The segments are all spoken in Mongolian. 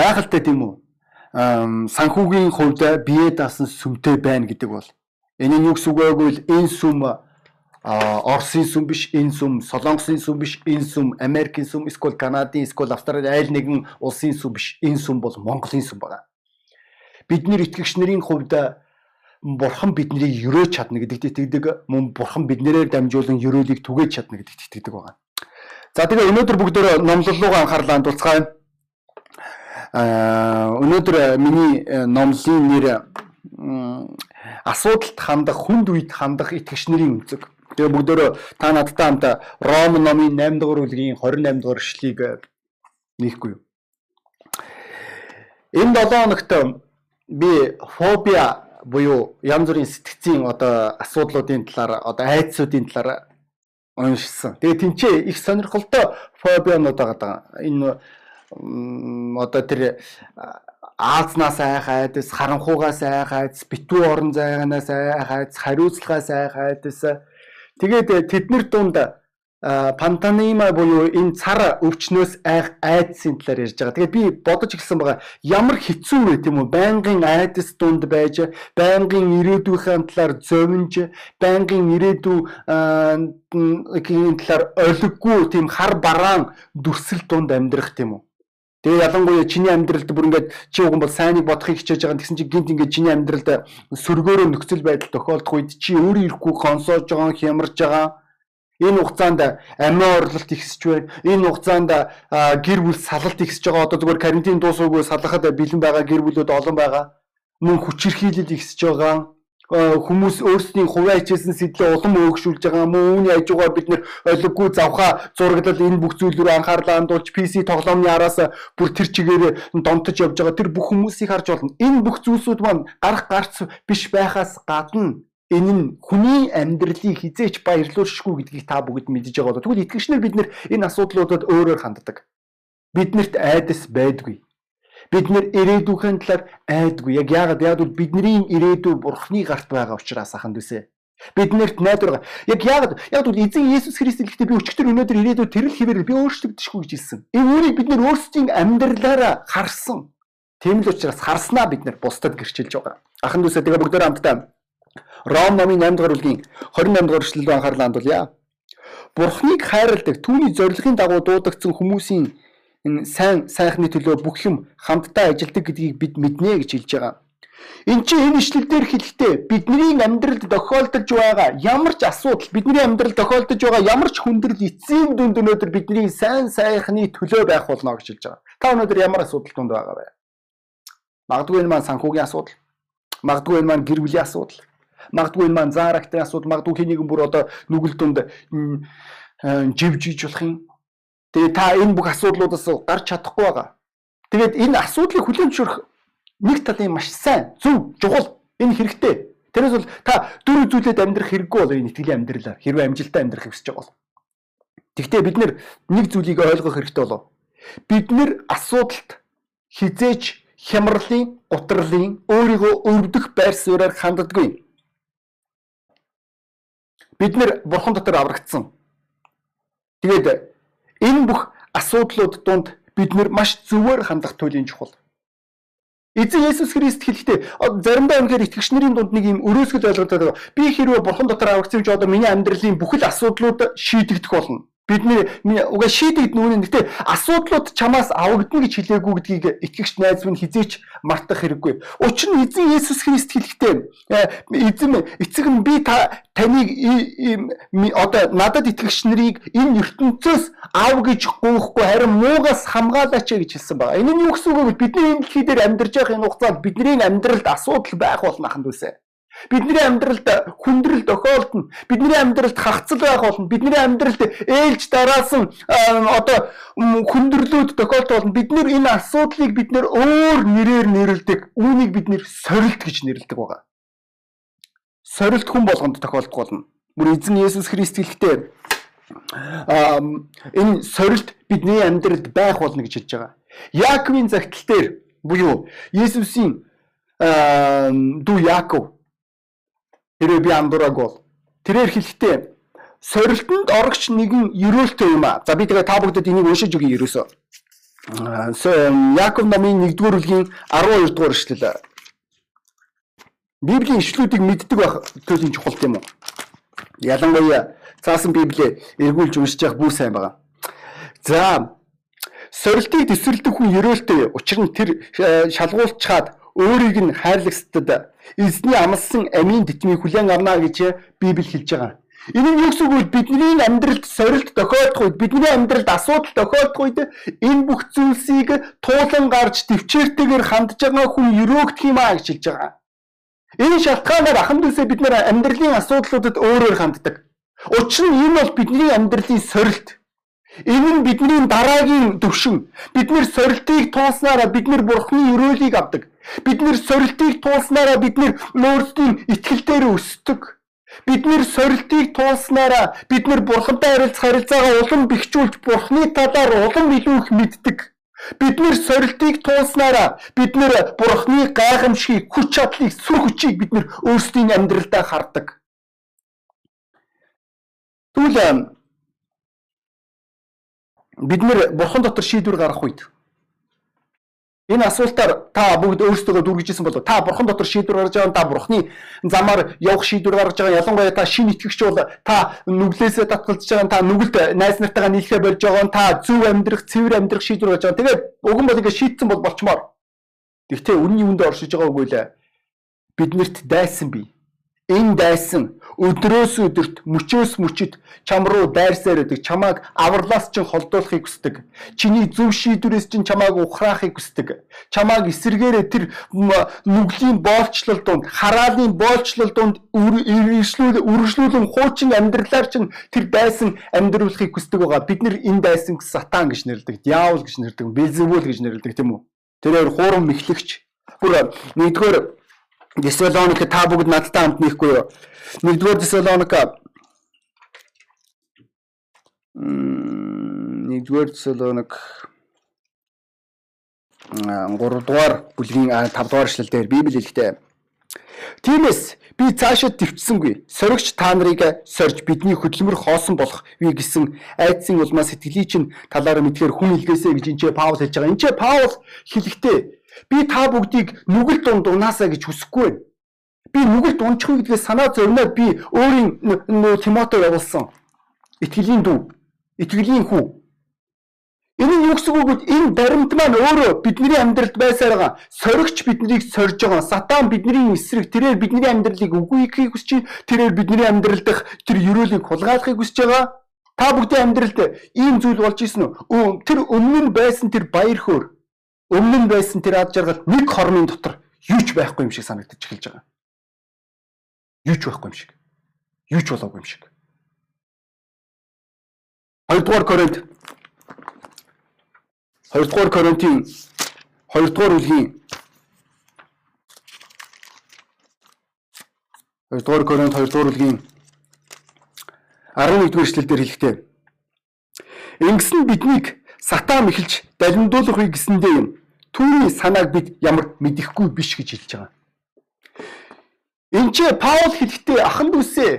Гайхалтай тийм үү? санхүүгийн хувьд бие даасан сүмтэй байна гэдэг бол энэ нь юу гэсэн үг вэ гэвэл энэ сүм Оросын сүм биш, энэ сүм Солонгосын сүм биш, энэ сүм Америкийн сүм, эсвэл Канадын, эсвэл Австрали айл нэгэн улсын сүм биш. Энэ сүм бол Монголын сүм байна. Бидний итгэгч нарын хувьд бурхан биднийг өрөөж чадна гэдэгт итгэдэг, мөн бурхан биднэрээр дамжуулан өрөөлийг түгээж чадна гэдэгт итгэдэг байна. За тэгээ өнөөдөр бүгдөө номлол руу анхаарлаа хандуулцгаая. Аа өнөөдөр миний э, номлын нэр асуудалд хандах, хүнд үед хандах итгэгч нарын үнцэг. Тэгээ бүгдөө та надтай хамт Ром номын 8 дугаар бүлгийн 28 дугаар эшлэгийг э, нээхгүй юу? Энэ 7 хоногт би фобиа буюу янз бүрийн сэтгцийн одоо асуудлуудын талаар одоо айдсуудын талаар уншсан. Тэгээ тэнцээ их сонирхолтой фобианууд байгаа. Энэ одоо тэр аазнаас айх айдас, харанхуугаас айх айдас, битүү орон зайганаас айх айдас, хариуцлагаас айх айдас Тэгээд тэднэр дунд пантанима буюу энэ цар өвчнөөс айх айдсын талаар ярьж байгаа. Тэгээд би бодож эхэлсэн байгаа. Ямар хэцүү вэ тийм үү? Байнгын айдас дунд байж, байнгын ирээдүйн талаар зовнж, байнгын ирээдүй талаар олиггүй тийм хар бараан дүрсэл дунд амьдрах тийм үү? Тэгээ ялангуяа чиний амьдралд бүр ингээд чи уг нь бол сайныг бодохыг хичээж байгаа гэсэн чи гинт ингээд чиний амьдралд сөргөөрөө нөхцөл байдал тохиолдох үед чи өөрөө ирэхгүй консоож байгаа хямарж байгаа энэ хугацаанд амиа орлолт ихсэж байна. Энэ хугацаанд гэр бүл салалт ихсэж байгаа. Одоо зүгээр карантин дуусаагүй салахад бэлэн байгаа гэр бүлүүд олон байгаа. Мөн хүчирхийлэл ихсэж байгаа хүмүүс өөрсдийн хувиа хичээсэн сэтлээ улам өөгшүүлж байгаа мөн үүний хажуугаар бид нэр олиггүй завхаа зураглал энэ бүх зүйл рүү анхаарлаа хандуулж PC тоглоомны араас бүр тэр чигээр донтож явж байгаа тэр бүх хүмүүсийг харж болно. Энэ бүх зүйлсүүд маань гарах гарц биш байхаас гадна энэ нь хүний амьдралыг хизээч баярлууршгүй гэдгийг та бүгд мэдж байгаа. Тэгвэл итгэгчнэр бид нэр энэ асуудлуудад өөрөөр ханддаг. Биднэрт айдас байдгүй Бид нэр ирээдүйн талаар айдгүй. Яг яагаад яагаад бидний ирээдүй бурхны гарт байгаа учраас аханд үсэ. Биднэрт найдвар яг яагаад яг бол эзэн Есүс Христ хэлэхдээ би өчтөр өнөөдөр ирээдүй тэрэл хэвээр би өөрчлөгдөшгүй гэж хэлсэн. Энэ үүнийг бид нэр өөрсдийн амьдралаараа харсан. Тийм л учраас харснаа бид нэр бусдад гэрчилж байгаа. Аханд үсэ тэгээ бүгдөө хамтдаа Ром номын 8 дугаар бүлгийн 28 дугаар эшлэлд анхаарлаа хандуулъя. Бурхныг хайрладаг, түүний зорилгын дагуу дуудагдсан хүмүүсийн энэ сайн сайхны төлөө бүх юм хамтдаа ажилдаг гэдгийг бид мэднэ гэж хэлж байгаа. Энд чинь энэ ишлэл дээр хэлэхдээ бидний амьдралд тохиолдож байгаа ямар ч асуудал бидний амьдралд тохиолдож байгаа ямар ч хүндрэл эцсийн дүнд өнөөдөр бидний сайн сайхны төлөө байх болно гэж хэлж байгаа. Та өнөөдөр ямар асуудал тунд байгаа вэ? Магадгүй энэ маань санхүүгийн асуудал. Магадгүй энэ маань гэр бүлийн асуудал. Магадгүй энэ маань заарагтын асуудал. Магадгүй нэгэн бүр одоо нүгэл дунд живж иж болох юм Тэгээ та энэ бүх асуудлуудаас гарч чадахгүй байгаа. Тэгээд энэ асуудлыг хүлээн зөвшөөрөх нэг талын маш сайн, зөв, чухал энэ хэрэгтэй. Тэрээс бол та дөрөв зүйлээд амьдрах хэрэггүй бол энэ итгэлийн амьдралаар хэрвээ амжилттай амьдрах хүсэж байгаа бол. Гэхдээ бид нэг зүйлийг ойлгох хэрэгтэй болов. Бид нэр асуудалд хизээч хямралын, гутралын өөрийгөө өвдөх байр суурьаар ханддаггүй. Бид нэр бурхан дотор аврагдсан. Тэгээд Энэ бүх асуудлууд донд бид нэр маш зөвөр хандах туйлын чухал. Эзэн Есүс Христ хэлэхдээ заримдаа үнэхээр итгэгч нарын дунд нэг юм өрөөсгөл ойлголтод байгаа. Би хэрвээ бурхан дотор аврагдсан ч одоо миний амьдралын бүхэл асуудлууд шийдэгдэх болно бидний угаа шийдэгд нүуний гэтээ асуудлууд чамаас авагдана гэж хэлээгүй гэдгийг итгэгч найз минь хизээч мартах хэрэггүй. Учир нь эзэн Есүс Христ хэлэхдээ э, эзэн эцэг нь би та таныг одоо надад итгэгч нарыг энэ ертөнцөөс ав гэж гоохгүй харин муугаас хамгаалаач гэж хэлсэн байна. Энэ нь юу гэсэн үг вэ? Бидний энэ дэлхий дээр амьдарч байгаа энэ хугацаанд бидний амьдралд асуудал байх болно аханд үсэ. Бидний амьдралд хүндрэл тохиолдно. Бидний амьдралд хагцал байх болно. Бидний амьдралд ээлж дараасан одоо хүндрэлүүд тохиолдох болно. Бид нэр энэ асуудлыг бид нэр өөр нэрээр нэрлэдэг. Үүнийг бид нэр сорилт гэж нэрлэдэг байгаа. Сорилт хүн болгонд тохиолдох болно. Бүр эзэн Есүс Христ хэлэхдээ энэ сорилт бидний амьдралд байх болно гэж хэлж байгаа. Яаковын загтал дээр буюу Есүсийн дүү Яаков Тэрээр би андуураг бол. Тэрээр хэлэхдээ сорилтонд орогч нэгэн ерөөлтэй юм аа. За би тэгээ та бүгдэд энийг уншиж өгье ерөөсөө. Яаков номын 1-р бүлгийн 12 дугаар эшлэл. Библийн ишлүүдийг мэддэг байх төлөв чухал тийм үү? Ялангуяа цаасан Библийг эргүүлж уншиж явах бүр сайн байгаа. За сорилтыг төсвөрлөдөг хүн ерөөлтэй учир нь тэр э, шалгуулчаад өөрийг нь хайрлагсдад эзний амлсан амийн тэтмийг хүлээн авна гэж Библи хэлж байгаа. Энэ нь юу гэсэн үг вэ? Бидний амьдралд сорилт тохиолдох үед, бидний амьдралд асуудал тохиолдох үед энэ бүх зүйлсийг туулан гарч төвчээртэйгээр хандж байгаа хүн өрөөгдөх юм аа гэж хэлж байгаа. Энэ шалтгаанаар ахын дүүсээ бид нэр амьдралын асуудлуудад өөрөөр ханддаг. Учир нь энэ бол бидний амьдралын сорилт. Энэ нь бидний дараагийн төвшин. Бид нэр сорилтыг тууснараа бид нэр бурхны өрөөлийг авдаг. Бид нэр сорилтыг туулснараа бид нэр өөрсдийн итгэл дээр өсдөг. Бид нэр сорилтыг туулснараа бид нэр бурхантай харилцах харилцаагаа улам бэхжүүлж бурхны талаар улам илүү их мэддэг. Бид нэр сорилтыг туулснараа бид нэр бурхны гайхамшигыг, хүч чадлыг, сүр хүчийг бид нэр өөрсдийн амьдралдаа хардаг. Тэгвэл бид нэр бурхан дотор шийдвэр гаргах үед Энэ асуултаар та бүгд өөрсдөө дүргижсэн болов. Та бурхан дотор шийдвэр гаргаж байгаа та бурханы замаар явах шийдвэр гаргаж байгаа ялангуяа та шин итгэгч бол та нүглээсээ татгалзаж байгаа та нүгэлд найз нартайгаа нийлхээ болж байгаа та зөв амьдрах цэвэр амьдрах шийдвэр гаргаж байгаа тэгээд уг нь бол ингэ шийдсэн бол болчмоор Гэхдээ үнний үндэ оршиж байгаа үгүй лээ биднэрт дайсан бий энэ дайсан. Өдрөөс өдөрт мөчөөс мөчөд чам руу дайрсаар өгдөг чамааг авралаас чинь холдуулахыг хүсдэг. Чиний зөв шийдвэрээс чинь чамааг ухраахыг хүсдэг. Чамааг эсэргээрээ тэр нүглийн боолчлол донд хараалын боолчлол донд үргэлжлүүл үргэлжлүүлэн хуучин амьдралаар чинь тэр дайсан амьдруулахыг хүсдэг байгаа. Бид нар энэ дайсан сатан гэж нэрлэдэг диавол гэж нэрлэдэг белзебул гэж нэрлэдэг тийм үү? Тэрээр хуурам мэхлэгч бүр нэгдүгээр Десалоника та бүгд надтай хамт нэхгүй юу? Нэгдүгээр Десалоника нэгдүгээр Десалоник 3 дугаар бүлгийн 5 дугаар эшлэл дээр Библи хэлэхдээ Тиймээс би цаашаа төвчсөнгүй. Соригч та нарыг сорж бидний хөдөлмөр хоосон болох би гэсэн айдсын улмаа сэтгэлий чинь талаараа мэдхээр хүн илгээсэ гэж энэ Паул хэлж байгаа. Энэ Паул хэлэхдээ Би та бүгдийг нүгэл дунд унаасаа гэж хүсэхгүй байна. Би нүгэл дунчихгүй гэдгээс санаа зовноор би өөрийн нөө Тимото явуулсан. Итгэлийн дүү, итгэлийн хүү. Энэ нь юу гэсэн үг вэ? Энэ баримт маань өөрөө бидний амьдралд байсаар байгаа. Соригч биднийг сорж байгаа. Сатан бидний эсрэг тэрээр бидний амьдралыг үгүй хийхийг хүсэж. Тэрээр бидний амьдрал дах тэр ерөөлийг хулгайлахыг хүсэж байгаа. Та бүгдийн амьдралд ийм зүйл болж исэн үү? Тэр өмнө нь байсан тэр баяр хөөр өмнө нь байсан тэр ад жаргал нэг хормын дотор юу ч байхгүй юм шиг санагдаж эхэлж байгаа. Юу ч байхгүй юм шиг. Юу ч болоогүй юм шиг. 2 дугаар Коринт 2 дугаар Коринтын 2 дугаар бүлгийн 2 дугаар Коринт 2 дугаар бүлгийн 11 дугаар эшлэлдэр хэлэхдээ Ингэсэн биднийг сатан мэхэлж далимдуулахыг гэсэндээ юм түүний санааг бид ямар мэдэхгүй биш гэж хэлж байгаа. Энд чи Паул хэлэхдээ ахан дүүсээ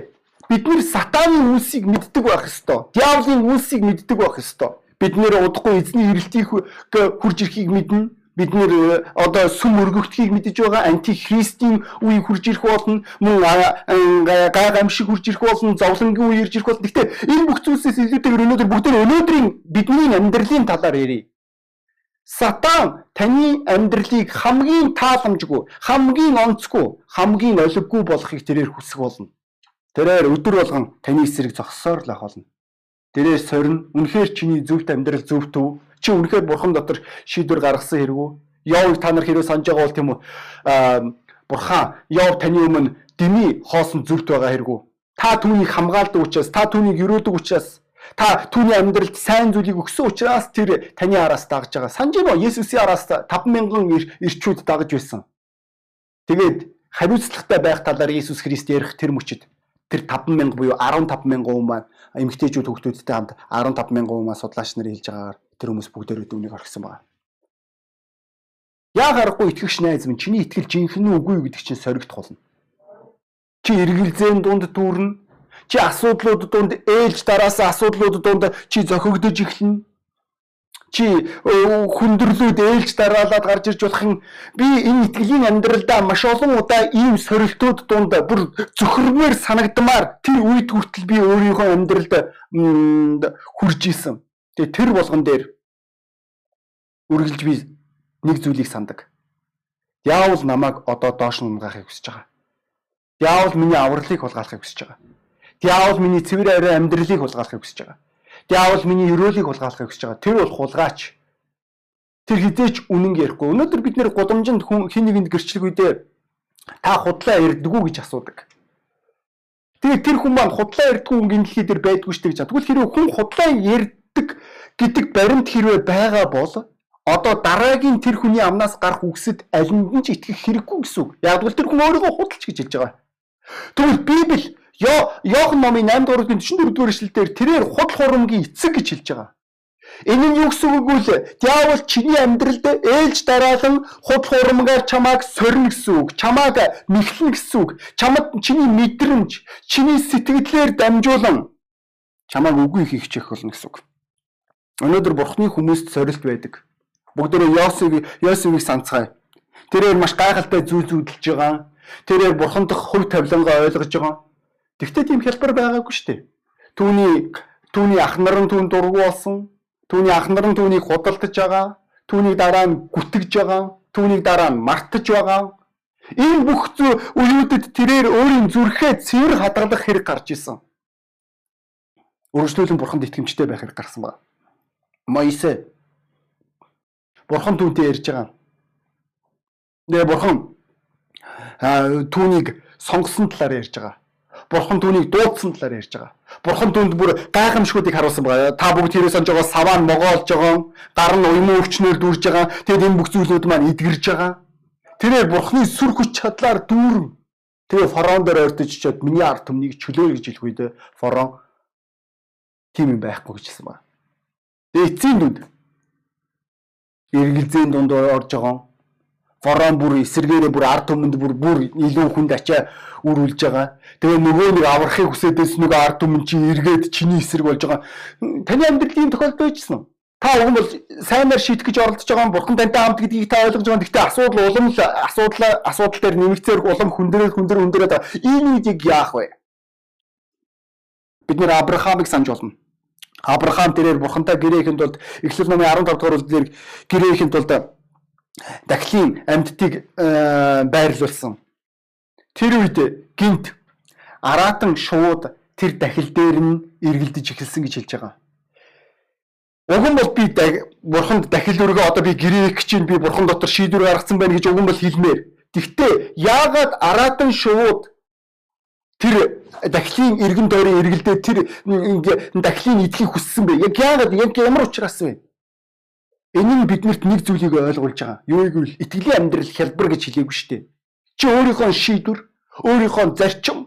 бид нэр сатаны үлсийг мэддэг байх ёстой. Диаволын үлсийг мэддэг байх ёстой. Бид нэр удахгүй эзний ирэлтийг хурж ирэхийг мэднэ. Бид нэр э, одоо сүм өргөгдөхийг мэдэж байгаа антихристийн үе хурж ирэх болно. Мөн гай гамшиг хурж ирэх болно. Зовлонгийн үе ирж ирэх болно. Гэхдээ энэ бүх зүйлсээс илүүтэйгээр өнөөдөр бүгд өнөөдрийн бидний амьдралын талаар ярив. Сатан таны амьдралыг хамгийн тааламжгүй, хамгийн онцгүй, хамгийн олиггүй болохыг тэрээр хүсэх болно. Тэрээр өдөр болгон таны эсрэг зогссоор л ах болно. Тэрээр сорин үнэхээр чиний зөвхт амьдрал зөвтөв. Чи үнэхээр бурхан дотор шийдвэр гаргасан хэрэггүй. Йов та нар хэрэг санаж байгаа бол тийм үү? Бурхан Йов таны өмнө дими хоосон зүрт байгаа хэрэггүй. Та түүнийг хамгаалдаг учраас, та түүнийг өрөөдөг учраас Та түүний амьдралд сайн зүйлийг өгсөн учраас тэр таны араас дагж байгаа. Санаж байна уу? Есүсийн араас 50000 ирчүүд дагж байсан. Тэгээд хариуцлагатай байх талаар Есүс Христ ярих тэр мөчид тэр 50000 буюу 15000 хүн маань эмэгтэйчүүд хүүхдүүдтэй хамт 15000 хүн маань судлаач нар хэлж байгаагаар тэр хүмүүс бүгдээрээ дүнийг орхисон байна. Яг аргагүй итгэгч найз минь чиний итгэл жинхэнэ үгүй гэдэг чинь соригдох болно. Чи эргэлзээний дунд дүүрнэ Чи асуудлууд донд ээлж дараасаа асуудлууд донд чи зохигдож эхэлнэ. чи хүндрэлүүд ээлж дараалаад гарч ирж болох юм би энэ итгэлийн амьдралдаа маш олон удаа ийм сорилтууд дунд бүр зөвхөрмөр санагдмаар тэр үед хүртэл би өөрийнхөө амьдралд хүрж исэн. Тэгээ тэр болгон дээр үргэлж би нэг зүйлийг сандаг. Яавал намайг одоо доош нь унгаахыг хүсэж байгаа. Яавал миний авралыг хулгайлахыг хүсэж байгаа. Яавал миний цэвэр арай амьдралыг хулгайлахыг хүсэж байгаа. Диавол миний өрөөлийг хулгайлахыг хүсэж байгаа. Тэр бол хулгаач. Тэр хизээч үнэн ярихгүй. Өнөөдөр бид нэр гудамжинд хүн хин нэгэнд гэрчлэх үедээ та худлаа ярдгүү гэж асуудаг. Тэгээ тэр хүн маань худлаа ярдгүү хүн дэлхий дээр байдгүй дээ гэж. Тэгвэл хэрвээ хүн худлаа ярддаг гэдэг баримт хэрвээ байгаа бол одоо дараагийн тэр хүний амнаас гарах үгсэд аль нь ч итгэх хэрэггүй гэсэн үг. Яг л тэр хүн өөрийгөө худалч гэж хэлж байгаа. Тэгвэл Библи Йохан номын 8 дугаар 44 дугаар эшлэлдэр тэрээр худал хурамгийн эцэг гэж хэлж байгаа. Энэ нь юу гэсэн үг вэ? Диавол чиний амьдралд ээлж дараалан худал хурамгаар чамааг сорно гэсэн үг. Чамааг нэхлэн гэсэн үг. Чамд чиний мэдрэмж, чиний сэтгэлээр дамжуулан чамааг үгүй хийх чих болно гэсэн үг. Өнөөдөр бурхны хүмүүст сорилт байдаг. Бүгдөө Йосеф Йосефийг санацгаая. Тэрээр маш гайхалтай зүйл зүйдэлж байгаа. Тэрээр бурхан дахь хөв тавилангаа ойлгож байгаа. Тэгвэл тийм хялбар байгаагүй шүү дээ. Түүний түүний ах нар нь түүнд дургу болсон. Түүний ах нар нь түүнийг худалдаж байгаа. Түүнийг дараа нь гүтгэж байгаа. Түүнийг дараа нь мартаж байгаа. Энэ бүх үеүүдэд тэрээр өөрийн зүрхээ цэвэр хадгалах хэрэг гарч исэн. Өргөжлүүлэн бурханд итгэмжтэй байх хэрэг гарсан байна. Моисе бурхан түүнтэй ярьж байгаа. Нэ бурхан түүнийг сонгосон талаар ярьж байгаа. Бурхан түүнийг дуудсан талаар ярьж байгаа. Бурхан түүнд бүр гайхамшгуудыг харуулсан байгаа. Та бүгд тэрээс онж байгаа саваа могоолж байгаа, гар нь уйман өвчнөөр дүүрж байгаа. Тэгэд энэ бүх зүйлүүд маань эдгэрж байгаа. Тэрээр Бурханы сүр хүч чадлаар дүүрэн. Тэгээ фараон дээр ойртож чад миний ард түмнийг чөлөө гэж хэлэх үед фараон тийм юм байхгүй гэж хэлсэн байна. Тэгээ эцсийн дүнд эргэлзээний дунд орж байгаа фараон бүр эсэргээрээ бүр ард түмэнд бүр бүр илүү хүнд ачаа үрүүлж байгаа. Тэгээ нөгөө нэг аврахыг хүсэдээс нөгөө ард түмэн чи эргээд чиний эсрэг болж байгаа. Таны амьдрал ийм тохиолдол байжсэн? Та уг нь бол сайнаар шийдэх гэж оролдож байгаа бурхан тантай хамт гэдгийг та ойлгож байгаа. Гэхдээ асуудал улам л асуудал асуудал дээр нэмэгцээр улам хүндрэл хүндэр хүндрээд энэ үеийг яах вэ? Бид нэр Авраамыг санаж болно. Авраам тэрээр бурхантай гэрээхэнд тулд Эхлэл номын 15 дугаар бүлгээр гэрээхэнд тулд дахлын амьдтыг э, байрлуулсан. Тэр үед гинт аратан шууд тэр дахил дээр нь эргэлдэж эхэлсэн гэж хэлж байгаа. Уг нь бол би бурханд дахил өргөө одоо би гэрээх чинь би бурхан дотор шийдвэр гаргацсан байна гэж уг нь бол хэлмээр. Гэхдээ яагаад аратан шууд тэр дахлын эргэн дойрын эргэлдээ тэр дахлын эдхийг хүссэн бэ? Яг яагаад яг ямар учраас вэ? Энэ нь биднэрт нэг зүйлийг ойлгуулж байгаа. Юу гэвэл итгэлийн амьдрал хялбар гэж хэлээгүй шүү дээ. Чи өөрийнхөө шийдвэр, өөрийнхөө зарчим,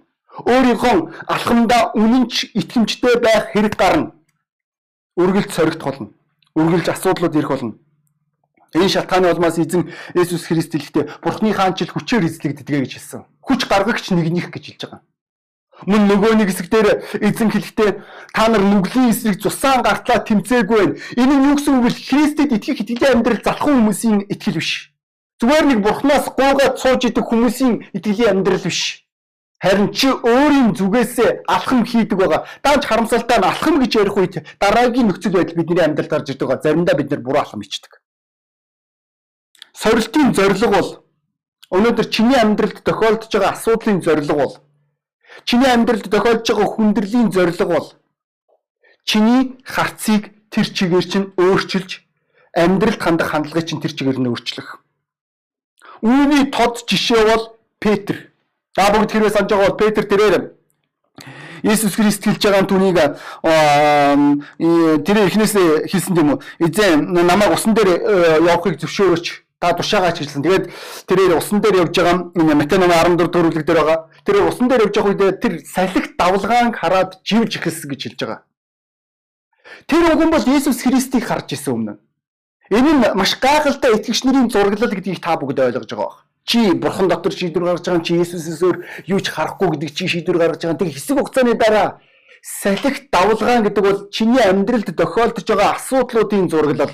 өөрийнхөө алхамдаа үнэнч итгэмжтэй байх хэрэг гарна. Үргэлж соригдох болно. Үргэлж асуудлууд ирэх болно. Энэ шалтгааны улмаас эзэн Есүс Христ хэлэхдээ Бурхны хаанчил хүчээр эзлэгддэг гэж хэлсэн. Хүч гаргагч нэгнийх гэж хэлж байгаа. Мөн нөгөө нэг хэсэг дээр эзэн хэлэхдээ та нар нүглийн эсрэг цусаан гартлаа тэмцээгүй байна. Энэ нь юу гэсэн үг вэ? Христэд итгэх итгэлийн амьдрал залхан хүмүүсийн итгэл биш. Зүгээр нэг бурхнаас гуугаад сууж идэх хүмүүсийн итгэлийн амьдрал биш. Харин чи өөрийн зүгээсээ алхам хийдэг байгаа. Даанч харамсалтай нь алхам гэж ярих үед дараагийн нөхцөл байдал бидний амьдралд гарч ирдэг байгаа. Заримдаа бид нэр буруу алхам хийдэг. Сорилтын зорилго бол өнөөдөр чиний амьдралд тохиолдож байгаа асуудлын зорилго бол Чиний амьдралд тохиолдож байгаа хүндрэлийн зорилго бол чиний харцыг тэр чигээр чинь өөрчилж амьдралд хандах хандлагыг чинь тэр чигээр нь өөрчлөх. Үүний тод жишээ бол Петр. За бүгд хэрвээ санаж байгаа бол Петр тэрээр Иесус Христ хэлж байгаа түүнийг тэр эхнээсээ хэлсэн юм уу? Эзэн намайг усан дээр э, явахыг зөвшөөрөөч та тушаагач хэлсэн. Тэгээд тэрээр усан дээр явж байгаа Матай номын 14 төрөлөг дээр байгаа. Тэр усан дээр явж байгаа үед тэр салхи давлгаанг хараад живж эхэлсэн гэж хэлж байгаа. Тэр үг нь бол Есүс Христийг харж исэн өмнө. Энэ нь маш гайхалтай итгэгч нарын зураглал гэдгийг та бүгд ойлгож байгаа баг. Чи бурхан дотор шийдвэр гаргаж байгаа чи Есүсээс өөр юу ч харахгүй гэдэг чи шийдвэр гаргаж байгаа. Тэг хэсэг хугацааны дараа салхи давлгаан гэдэг бол чиний амьдралд тохиолдож байгаа асуудлуудын зураглал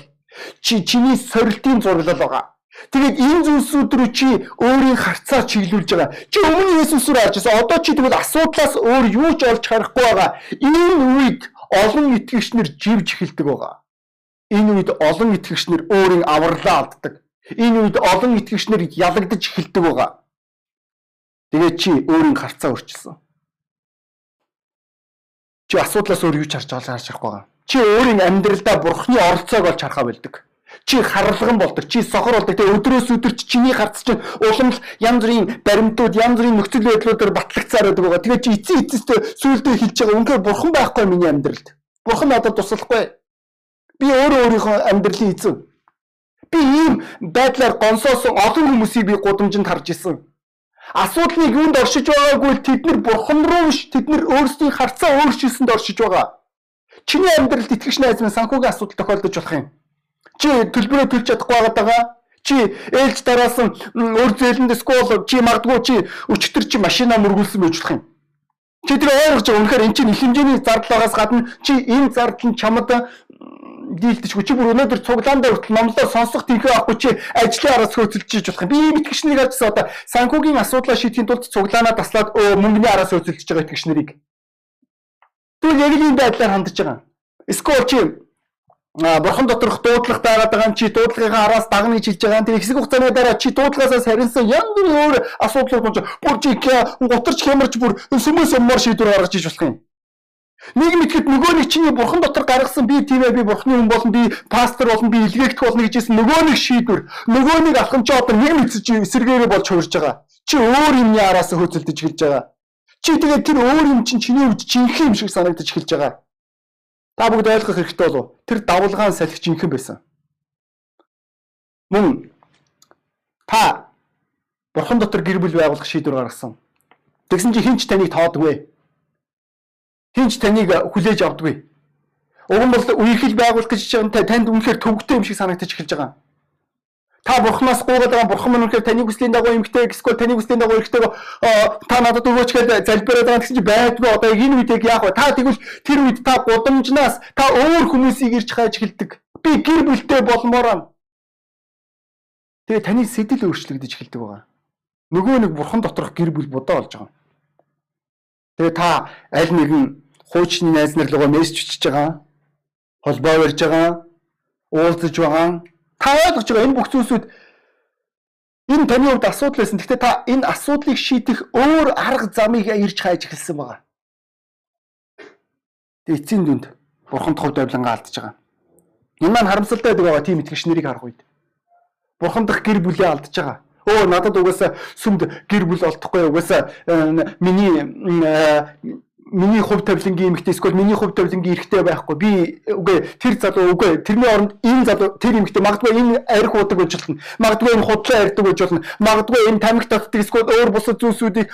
Чи чиний сорилтын зураглал байгаа. Тэгээд энэ зүйлсүүд рүү чи өөрийн харцаа чиглүүлж байгаа. Чи өмнө Есүс рүү харж байсан. Одоо чи тэгвэл асуудлаас өөр юу ч олж харахгүй байгаа. Энэ үед олон итгэгчнэр живж эхэлдэг байгаа. Энэ үед олон итгэгчнэр өөрийн авралаа алддаг. Энэ үед олон итгэгчнэр ялагдаж эхэлдэг байгаа. Тэгээд чи өөрийн харцаа өөрчилсөн. Чи асуудлаас өөр юу ч харж харж харахгүй байгаа. Чи өөрийн амьдралдаа бурхны оролцоог олж харахаа болдог чи харлган болдог, чи сохор болдог. Тэгээ өдрөөс өдөр чи чиний гарц чинь уламл янз бүрийн баримтууд, янз бүрийн нөхцөл байдлуудаар батлагдсаар байдаг байгаа. Тэгээ чи эцсийн эцэстээ сүулдэ хэлж байгаа. Үнэхээр бурхан байхгүй миний амьдралд. Бурхан надад туслахгүй. Би өөрөө өөрийнхөө амьдралын эзэн. Би ийм байдлаар гонсоосон олон хүмүүсийг би гудамжинд харж исэн. Асуудлыг юунд оршиж байгаагүй тэд нар бурхан руу биш тэд нар өөрсдийн харцаа өөрчилсөнд оршиж байгаа. Чиний амьдралд итгэж найз минь санхүүгийн асуудал тохиолдож болох юм. Чи төлбөрөө төлж чадахгүй байгаа. Чи ээлж дараасан өр зээлэнд скол чи магадгүй чи өчтөр чи машина мөргүүлсэн байж болох юм. Чи тэр ойлгож байгаа үнэхээр эн чинь их хэмжээний зардал байгаас гадна чи энэ зардал нь чамд дийлдэшгүй чи бүр өнөөдөр цуглаандаа хүртэл номлоо сонсох тийхээ авахгүй чи ажлын араас хөөцөлж хийж болох юм. Би итгэгчнийг харжсан одоо санхүүгийн асуудлаа шийдэхийн тулд цуглаанаа таслаад мөнгөний араас хөөцөлж байгаа итгэгч нарыг. Тэгвэл яг л ийм байдлаар хандж байгаа. Эсвэл чи бурхан доторх дуудлага байгаад байгаа чи дуудлагынхаа араас дагна гэж хэлж байгаа. Тэр хэсэг хугацааны дараа чи дуудлагаасаа сарнсан янз бүрийн өөр асуудлууд болж бүр чи гутарч хямарч бүр сүмэс юммар шийдвэр гаргаж иж болох юм. Нэг мэтгэд нөгөө нэг чиний бурхан дотор гаргасан би тийм ээ би бурханы хүн болно би пастор болно би илгээгдэх болно гэж хэлсэн нөгөө нэг шийдвэр нөгөө нэг алхам чи одоо нэг чи эсэргээрээ болж хувирж байгаа. Чи өөр юмны араас хөөцөлдөж эхэлж байгаа. Чи тэгээд тэр өөр юм чинь чиний үед жинхэнэ юм шиг санагдаж эхэлж байгаа. Та бүгд ойлгох хэрэгтэй болов. Тэр давлгаан салхи жинхэнэ байсан. Мөн та бурхан дотор гэр бүл байгуулах шийдвэр гаргасан. Тэгсэн чи хинч таныг тоодгүй. Хинч таныг хүлээж авдаггүй. Уг нь бол үерхэл байгуулах гэж танд үнэхээр төвөгтэй юм шиг санагдаж эхэлж байгаа. Та бурхнаас гуугаад байгаа бурхан мань үнэхээр таны хүслийн дагуу эмгтэй эсвэл таны хүслийн дагуу эрэгтэй та надад өгөөч гэж залбираад байгаа гэсэн чи байдгүй одоо энэ үед яах вэ? Та тэгвэл тэр үед та гудамжнаас та өөр хүмүүсийг ирж хайж эхэлдэг. Би гэр бүлтэй болмоор ам. Тэгээ таны сэтэл өөрчлөгдөж эхэлдэг байгаа. Нөгөө нэг бурхан доторх гэр бүл будаа болж байгаа. Тэгээ та аль нэгэн хуучны найз нар руугаа мессеж бичиж байгаа. Холбоо барьж байгаа. Уулзаж байгаа Та ойлгож байгаа энэ бүх зүйлсүүд энэ таны хувьд асуудал байсан. Гэхдээ та энэ асуудлыг шийдэх өөр арга замыг ирж хайж эхэлсэн байгаа. Тэгээ эцсийн дүнд бурханд хувьд авлангаа алдаж байгаа. Энэ маань харамсалтай байгаа тийм итгэгч нарыг харах үед. Бурхан дах гэр бүлээ алдаж байгаа. Өө надад угаасаа сүмд гэр бүл олдохгүй угаасаа э, миний э, миний хувь тавилангийн эмэгтэй эсвэл миний хувь тавилангийн эрэгтэй байхгүй. Би үгүй тэр залуу үгүй тэрний оронд энэ залуу тэр эмэгтэй магадгүй энэ арх уудаг гэж болно. Магадгүй энэ худлаа ярьдаг гэж болно. Магадгүй энэ тамхи татдаг эсвэл өөр бусад зүйлсүүдийг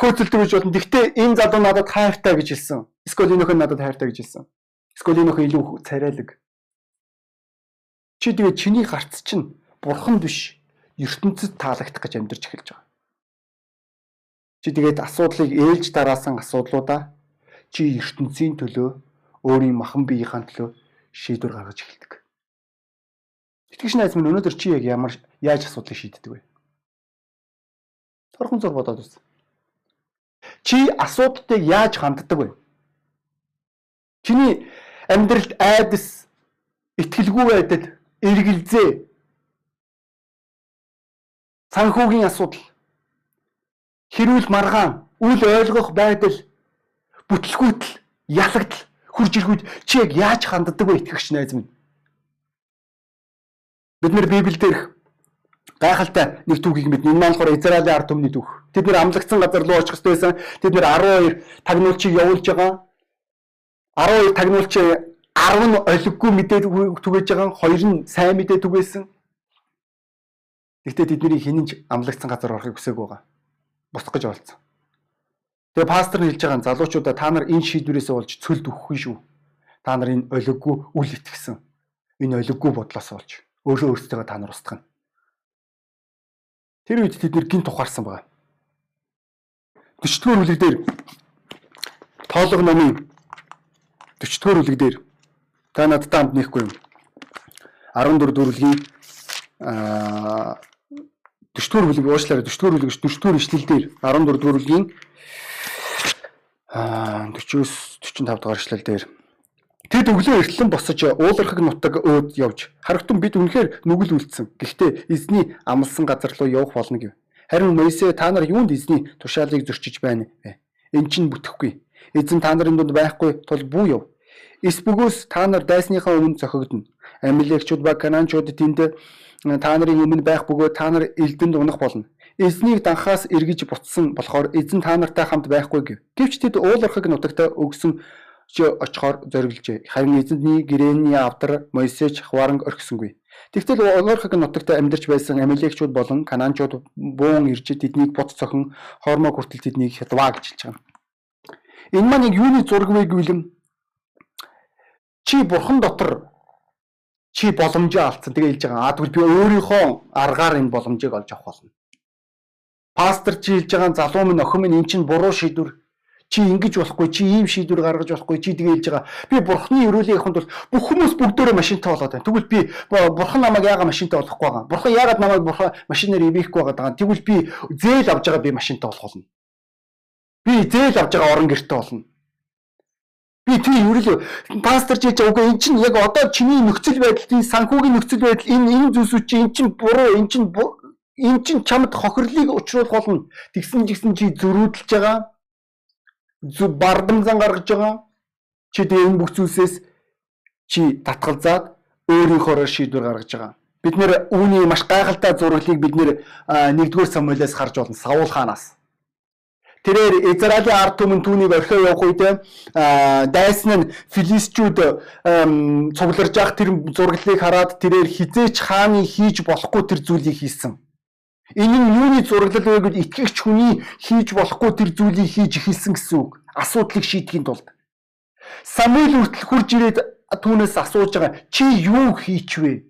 хөөцөлдөг гэж болно. Гэхдээ энэ залуу надад хайртай гэж хэлсэн. Эсвэл энэ өхөн надад хайртай гэж хэлсэн. Эсвэл энэ өхөн илүү царайлаг. Чи тэгээ чиний гарц чинь бурхан биш ертөнцид таалагдах гэж амьдарч эхэлж байгаа. Чи тэгээд асуудлыг ээлж дараасан асуудлуудаа чи ертөнцийн төлөө өөрийн махан биеийнхаа төлөө шийдвэр гаргаж эхэлдэг. Итгэж найз минь өнөөдөр чи яг ямар яаж асуудлыг шийддэг вэ? Торхон зур бодоод үз. Чи асуудлыг яаж ханддаг вэ? Чиний амьдралд айдас, итгэлгүй байдал, эргэлзээ, санхүүгийн асуудал хэрүүл маргаан, үл ойлгох байдал, бүтлгүүтэл, ялагдал хурж ирэхэд чи яг яаж ханддаг вэ итгэгч найз минь? Бид нэр Библиэлд гайхалтай нэг түүхийг мэднэ. Энэ маань болохоор Израилийн ард түмний түүх. Тэд нэр амлагдсан газар руу очих байсан. Тэд нэр 12 тагнуулчийг явуулж байгаа. 12 тагнуулчийг 10 нь олиггүй мэдээд түгэж байгаа. Хоёр нь сайн мэдээд түгээсэн. Гэхдээ тэдний хинэнч амлагдсан газар орохыг хүсээгүй байгаа босох гэж оролцсон. Тэгээ пастор нь хэлж байгаа залуучуудаа та нар энэ шийдвэрээс болж цөлд өгөхгүй шүү. Та нар энэ олиггүй үл итгэсэн. Энэ олиггүй бодлоос болж өөрөө өөрсдөө та нар устгана. Тэр үед тэд нэр гинт ухаарсан байгаа. 40 дугаар бүлэг дээр тоолго номын 40 дугаар бүлэг дээр та надтай хамт нэхгүй юм. 14 дүрлэгийн аа 40 дугаар бүлэг уушлаарай 40 дугаар бүлэг 40 дугаар ишлэл дээр 14 дугаар бүлгийн аа 40-с 45 дугаар ишлэл дээр Тэд өглөө эртлэн босож уулархаг нутаг өөд явж харагтун бид үнэхээр нүгэл үлдсэн. Гэхдээ эзний амлсан газар руу явах болно гэв. Харин Моисе та нар юунд эзний тушаалыг зөрчиж байна вэ? Эн чинь бүтэхгүй. Эзэн та нарын дунд байхгүй тул бүү яв. Эс бөгөөс та нар дайсныхаа өмнө зохигдно. Амилекчуд ба Канаанчууд тэнд та нарын өмнө байх бөгөөд та нар элдэнд унах болно. Эзнийг данхаас эргэж буцсан болохоор эзэн та нартай хамт байхгүй гэв. Гэвч тэд уулархаг нутагта өгсөн очихоор зориглжээ. Харин эзэнний гэрээний авдар Мойсеч хаваранг орхисонгүй. Тэгтэл Олорхог нутагт амьдарч байсан Амилекчууд болон Канаанчууд буун ирж тэднийг бут цохин хормоо хүртэл тэднийг хятваа гэж хэлж байгаа. Энэ маань яг юуны зураг вэ гэвэл чи бурхан дотор чи боломжоо алдсан. Тэгээ хэлж байгаа. А тэгвэл би өөрийнхөө аргаар энэ боломжийг олж авах болно. Пастор чи хэлж байгаа залуу минь охин минь эн чинь буруу шийдвэр. Чи ингэж болохгүй чи ийм шийдвэр гаргаж болохгүй чи тэгээ хэлж байгаа. Би бурхны өрөөлийг явахын тулд бүх хүмүүс бүгдөө машинтай болоод байна. Тэгвэл би бурхан намайг яагаад машинтай болохгүй байгаа? Бурхан яагаад намайг бурхан машинаар ивэхгүй байгаа тэгвэл би зээл авж байгаа би машинтай болох болно. Би зээл авж байгаа орон гэрте болно би тийм өрөөл пастор чи үгүй эн чинь яг одоо чиний нөхцөл байдал тийм санхүүгийн нөхцөл байдал энэ энэ зүйлсүүд чи эн чинь буруу эн чинь эн чинь чамд хохирлыг учруулах болно тэгсэн жигсэн чи зөрүүдэлж байгаа зүг бардамзан гаргаж байгаа. Чи тэгээ энэ бүх зүйлсээс чи татгалзаад өөрийнхөө шийдвэр гаргаж байгаа. Бид нэр үүний маш гайхалтай зураглыг бид нэр 1-р Самуэлээс харж болно. Саул хаанаас. Тэрээр Израилийн ард түмэн түүнийг орхио явах үед дайсан нь филистчүүд цугларж явах тэр зураглыг хараад тэрээр хизээч хааны хийж болохгүй тэр зүйлийг хийсэн. Энэ нь юуны зураглал вэ гэвэл итгэгч хүний хийж болохгүй тэр зүйлийг хийж эхэлсэн гэсэн үг. Асуудлыг шийдэхийн тулд. Самуэль хүртэл хурж ирээд түүнээс асууж байгаа чи юу хийчвэ?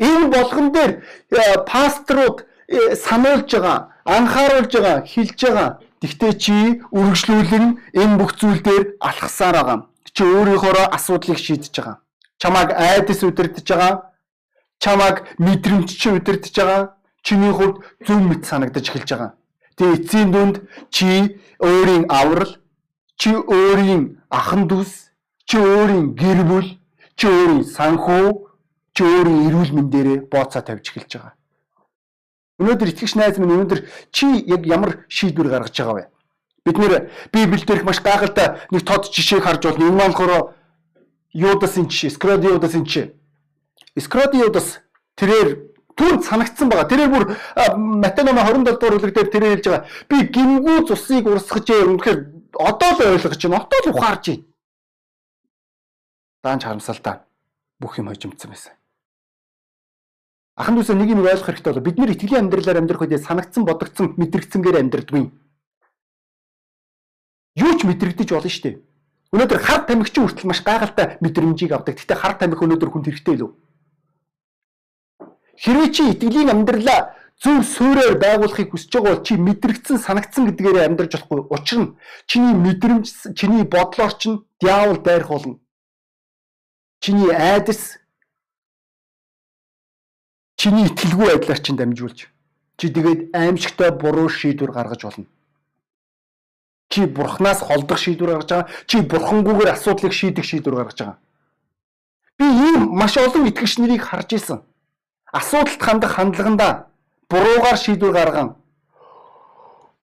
Энэ болгон дээр э, пасторууд э, сануулж байгаа, анхааруулж байгаа, хэлж байгаа. Гэхдээ чи үргэлжлүүлэн энэ бүх зүйл дээр алхасаар байгаа. Чи өөрийнхөө асуудлыг шийдэж байгаа. Чамааг айдас удирдах байгаа. Чамааг мэдрэмж чи удирдах байгаа чиний хувьд зөв мэт санагдаж эхэлж байгаа. Тэгээ эцсийн дүнд чи өөрийн аврал, чи өөрийн ахан дүүс, чи өөрийн гэр бүл, чи өөрийн санхүү, чи өөрийн эрүүл мэндээрээ бооцоо тавьж эхэлж байгаа. Өнөөдөр итгэгч найз минь өнөөдөр чи яг ямар шийдвэр гаргаж байгаа вэ? Бид нэр Библиэлд маш гайхалтай нэг тод жишээг харж болно. Энэ болохоор Юдасын жишээ, Скродиудасын жишээ. Скродиудас тэрээр түнд санагдсан байгаа. Тэрээр бүр Матай номын 27 дугаар бүлэг дээр тэрээр хэлж байгаа. Би гингүү цусыг урсгаж үнэхээр одоо л ойлгож байна. Одоо л ухаарж байна. Даанч харамсалтай бүх юм хожимдсан байсан. Ахан дүүсээ нэг юм ойлгох хэрэгтэй бол бид нэр итгэлийн амьдралаар амьдрах үедээ санагдсан бодогдсон мэдрэгцэнгээр амьдрдаггүй. Юу ч мэдрэгдэж болно шүү дээ. Өнөөдөр хар тамхичин хүртэл маш гайхалтай мэдрэмжийг авдаг. Гэтэ хар тамхи өнөөдөр хүнд хэрэгтэй л үү? Хэрвээ чи итгэлийн амьдралаа зөв суурьаар байгуулахыг хүсэж байгаа бол чи мэдрэгдсэн санагдсан гэдгээрээ амьдарч болохгүй. Учир нь чиний мэдрэмж, чиний бодлоор чинь диавол дайрах болно. Чиний айдас чиний итгэлгүй байдлаар чинь дамжуулж чи тэгээд аимшигтай буруу шийдвэр гаргаж болно. Чи бурхнаас холдох шийдвэр гаргаж байгаа. Чи бурхангүйгээр асуудлыг шийдэх шийдвэр гаргаж байгаа. Би ийм маш олон итгэгч нарыг харж ирсэн асуудалд хандах хандлаганда буруугаар шийдвэр гарган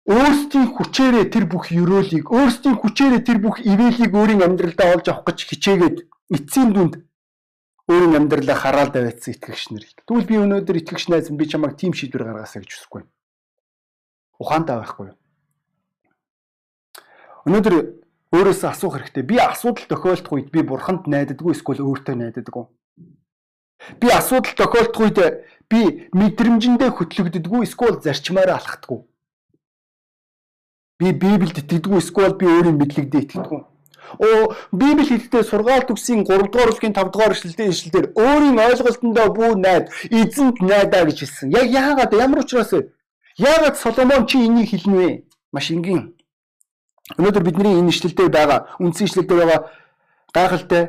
өөрсдийн хүчээрээ тэр бүх ёроолыг өөрсдийн хүчээрээ тэр бүх ивэлийг өөрийн амьдралдаа олж авах гэж хичээгээд эцсийн дүнд өөрийн амьдралаа хараал давайтсан итгэгч нар. Тэгвэл би өнөөдөр итгэгч найз би чамайг тийм шийдвэр гаргаасаа гэж хүсэхгүй. Ухаантай байхгүй юу? Өнөөдөр өөрөөсөө асуух хэрэгтэй. Би асуудал тохиолдох үед би бурханд найддаггүй эсвэл өөртөө найддаггүй? Би асуудал тохиолдох үед би мэдрэмжэндээ хөтлөгддөггүй эсвэл зарчмаараа алхдаггүй. Би Библиэд итгэдэггүй эсвэл би өөрийн мэдлэгдээ итгэдэггүй. Оо Библи хэлдэг сургаалт үгсийн 3 дугаар бүлгийн 5 дугаар эшлэлдээ эшлэлдэр өөрийн ойлголтондоо бүү найд, эзэнт найдаа гэж хэлсэн. Яг яагаад ямар учраас вэ? Яагаад Соломон чи энийг хэлнэ вэ? Маш энгийн. Өнөөдөр бидний энэ эшлэлдээ байгаа, үндсэн эшлэлдээ байгаа гайхалтай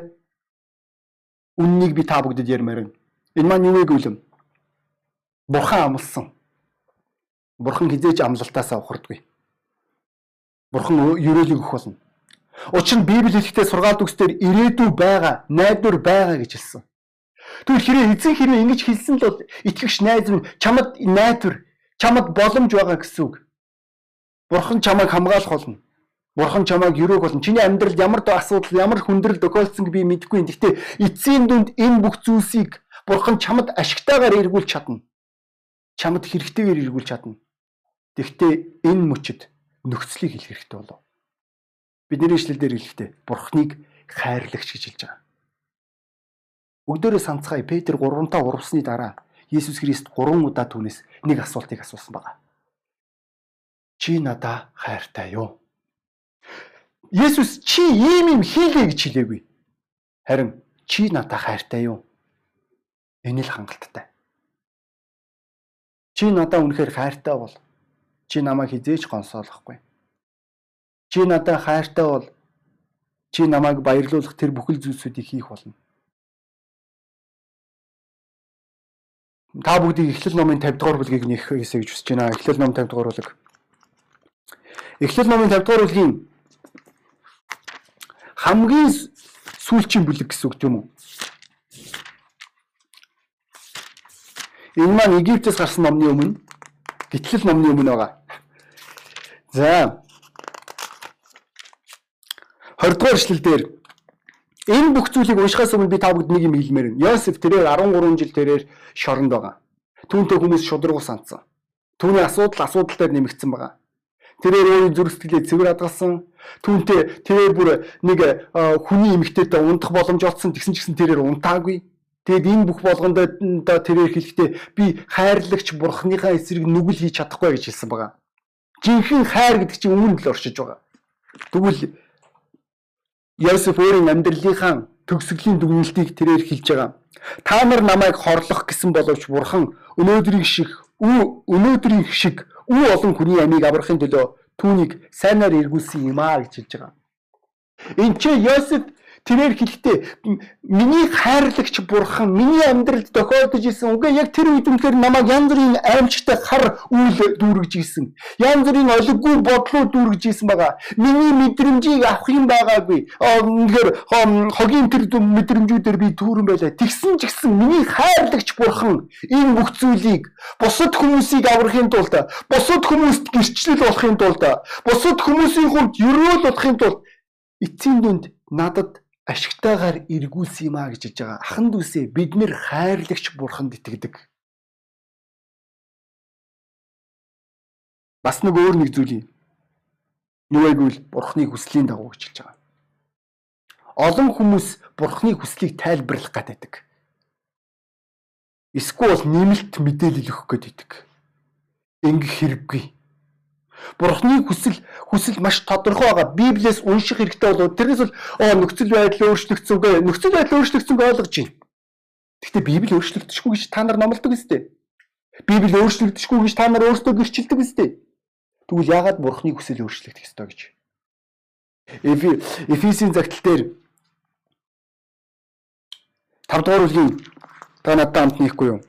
үннийг би та бүгдэд ярмаар байна. Энэ маань юу вэ гэвэл Бурхан амлсан. Бурхан хизээж амлалтаасаа ухардгүй. Бурхан ерөөлийг өгөх болно. Учир нь Библи хэлэхдээ сургаалт үгсээр ирээдүй байгаа, найдвар байгаа гэж хэлсэн. Тэгвэл хэрэг эзэн хэрэг ингэж хэлсэн л бол итгэгч найз минь чамд найдвар, чамд боломж байгаа гэсэн үг. Бурхан чамайг хамгаалах болно. Бурхан чамайг өрөөх болно. Чиний амьдралд ямар ч асуудал, ямар хүндрэл тохиолдсон би мэдэхгүй. Гэхдээ эцсийн дүнд энэ бүх зүйлсийг Бурхан чамд ашигтайгаар эргүүлж чадна. Чамд хэрэгтэйгээр эргүүлж чадна. Тэгвэл энэ мөчөд нөхцөлийг хэлэх хэрэгтэй болов. Бидний ишлэлдэр хэлэхдээ Бурхныг хайрлагч гэж хэлж байгаа. Бүгдээрээ санацгаая. Петр 3-таа урвсны дараа Иесус Христ 3 удаа түүнээс нэг асуултыг асуусан байгаа. Чи надаа хайртай юу? Есүс чи ийм юм хийлээ гэж хэлээгүй. Харин чи надаа хайртай юу? Энэ л хангалттай. Чи надаа үнэхээр хайртай бол чи намайг хизээж гонсоолохгүй. Чи надаа хайртай бол чи намайг баярлуулах тэр бүхэл зүйлсүүдийг хийх болно. Та бүгдийг Эхлэл номын 50 дугаар бүлгийг нэх хэсэ гэж хүсэж байна. Эхлэл ном 50 дугаар бүлэг. Эхлэл номын 50 дугаар бүлгийн хамгийн сүүлчийн бүлэг гэсэн үг тийм үү? Энэ маань Египтээс гарсан номны өмнө гитлэл номны өмнө байгаа. За 20 дугаар эшлэл дээр энэ бүх зүйлийг уншихаас өмнө би та бүгд нэг юм хэлмээр байна. Йосеф тэрээр 13 жил тэрээр шоронд байгаа. Түүнтэй хүмүүс шудрагу сандсан. Түүний асуудал асуудал дээр нэмэгдсэн байгаа. Тэрээр өөрийн зүрх сэтгэлээ цэвэр хадгалсан. Түүнтэй тэрээр бүр нэг хүний эмгтээтэй унтах боломж олцсон. Тэгсэн ч гэсэн тэрээр унтаагүй. Тэгэд энэ бүх болгондоо тэрээр хэлэхдээ би хайрлагч бурхныхаа эсрэг нүгэл хийж чадахгүй гэж хэлсэн байгаа. Жинхэнэ хайр гэдэг чинь үүнд л оршиж байгаа. Тэгвэл Йосеф өөрийн амьдралынхаа төгсгөлийн дүгнэлтийг тэрээр хэлж байгаа. Та нар намайг хорлох гэсэн боловч бурхан өнөөдрийн шиг өнөөдрийн шиг үү олон хүний амийг аврахын төлөө түүнийг сайнаар эргүүлсэн юм аа гэж хэлж байгаа. Энд чи Йосеф тэрээр хэлэхдээ миний хайрлагч бурхан миний амьдралд тохиолдож исэн үгүй яг тэр үед үнэхээр намайг янз бүрийн аимшигтай хар үйл дүүргэж исэн. Янз бүрийн олиггүй бодлоо дүүргэж исэн байгаа. Миний мэдрэмжийг авах юм байгаагүй. Үнэхээр хогийн тэр мэдрэмжүүдээр би түүрэн байлаа. Тэгсэн ч гэсэн миний хайрлагч бурхан энэ бүх зүйлийг бусад хүмүүсийг аврахын тулд бусад хүмүүст гэрчлэл болохын тулд бусад хүмүүсийн хувьд ерөөл болохын тулд эцсийн дүнд надад ашигтайгаар эргүүлсэн юм а гэж хэлж байгаа. Ахан дүүсээ бид нэр хайрлагч бурханд итгэдэг. Бас нэг өөр нэг зүйл юм. Байггүй бурхны хүслийн дагуу гэж хэлж байгаа. Олон хүмүүс бурхны хүслийг тайлбарлах гэдэг. Эсвэл нэмэлт мэдээлэл өгөх гэдэг. Ингэх хэрэггүй. Бурхны хүсэл хүсэл маш тодорхой байгаа. Библиэс унших хэрэгтэй болоо тэрнээс бол оо нөхцөл байдал өөрчлөгдсөн гэ нөхцөл байдал өөрчлөгдсөн ойлгож байна. Гэхдээ Библи өөрчлөгдөхгүй гэж та нар номлодог үстэй. Библи өөрчлөгдөхгүй гэж та нар өөрсдөө гэрчилдэг үстэй. Тэгвэл яагаад Бурхны хүсэл өөрчлөгдөх ёстой гэж? Эфесийн загтал дээр 5 дугаар бүлгийн та надад хамт нэхгүй юу?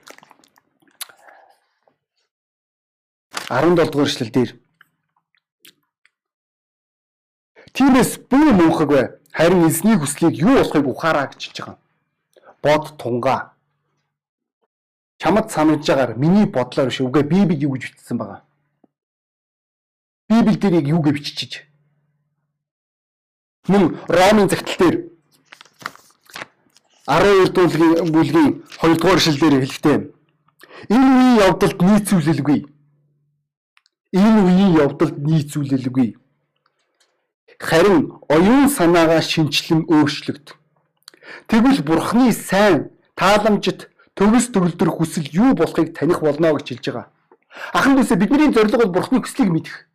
17 дугаар эшлэл дээр Тиймээс бүү мөнхөг бай. Харин эзний хүслийг юу болохыг ухаараа гэж хэлж байгаа. Бод тунгаа. Чамд санагдж байгаагаар миний бодлоор биш үгүй Библи юу гэж бичсэн байгаа. Библи дэрийг юу гэж бичиж. Мөн Ромын загтал дээр 12 дугаар бүлгийн 2 дугаар эшлэл дээр хэлэхдээ энэ үеийн явдалд нийцүүлэлгүй. Энэ үеийн явдалд нийцүүлэлгүй харин оюун санаагаа шинчлэн өөрчлөгд. Тэгвэл Бурхны сайн тааламжит төгс төгөлдөр хүсэл юу болохыг таних болно гэж хэлж байгаа. Ахан дүүсээ бидний зорилго бол Бурхны хүслийг мэдэх.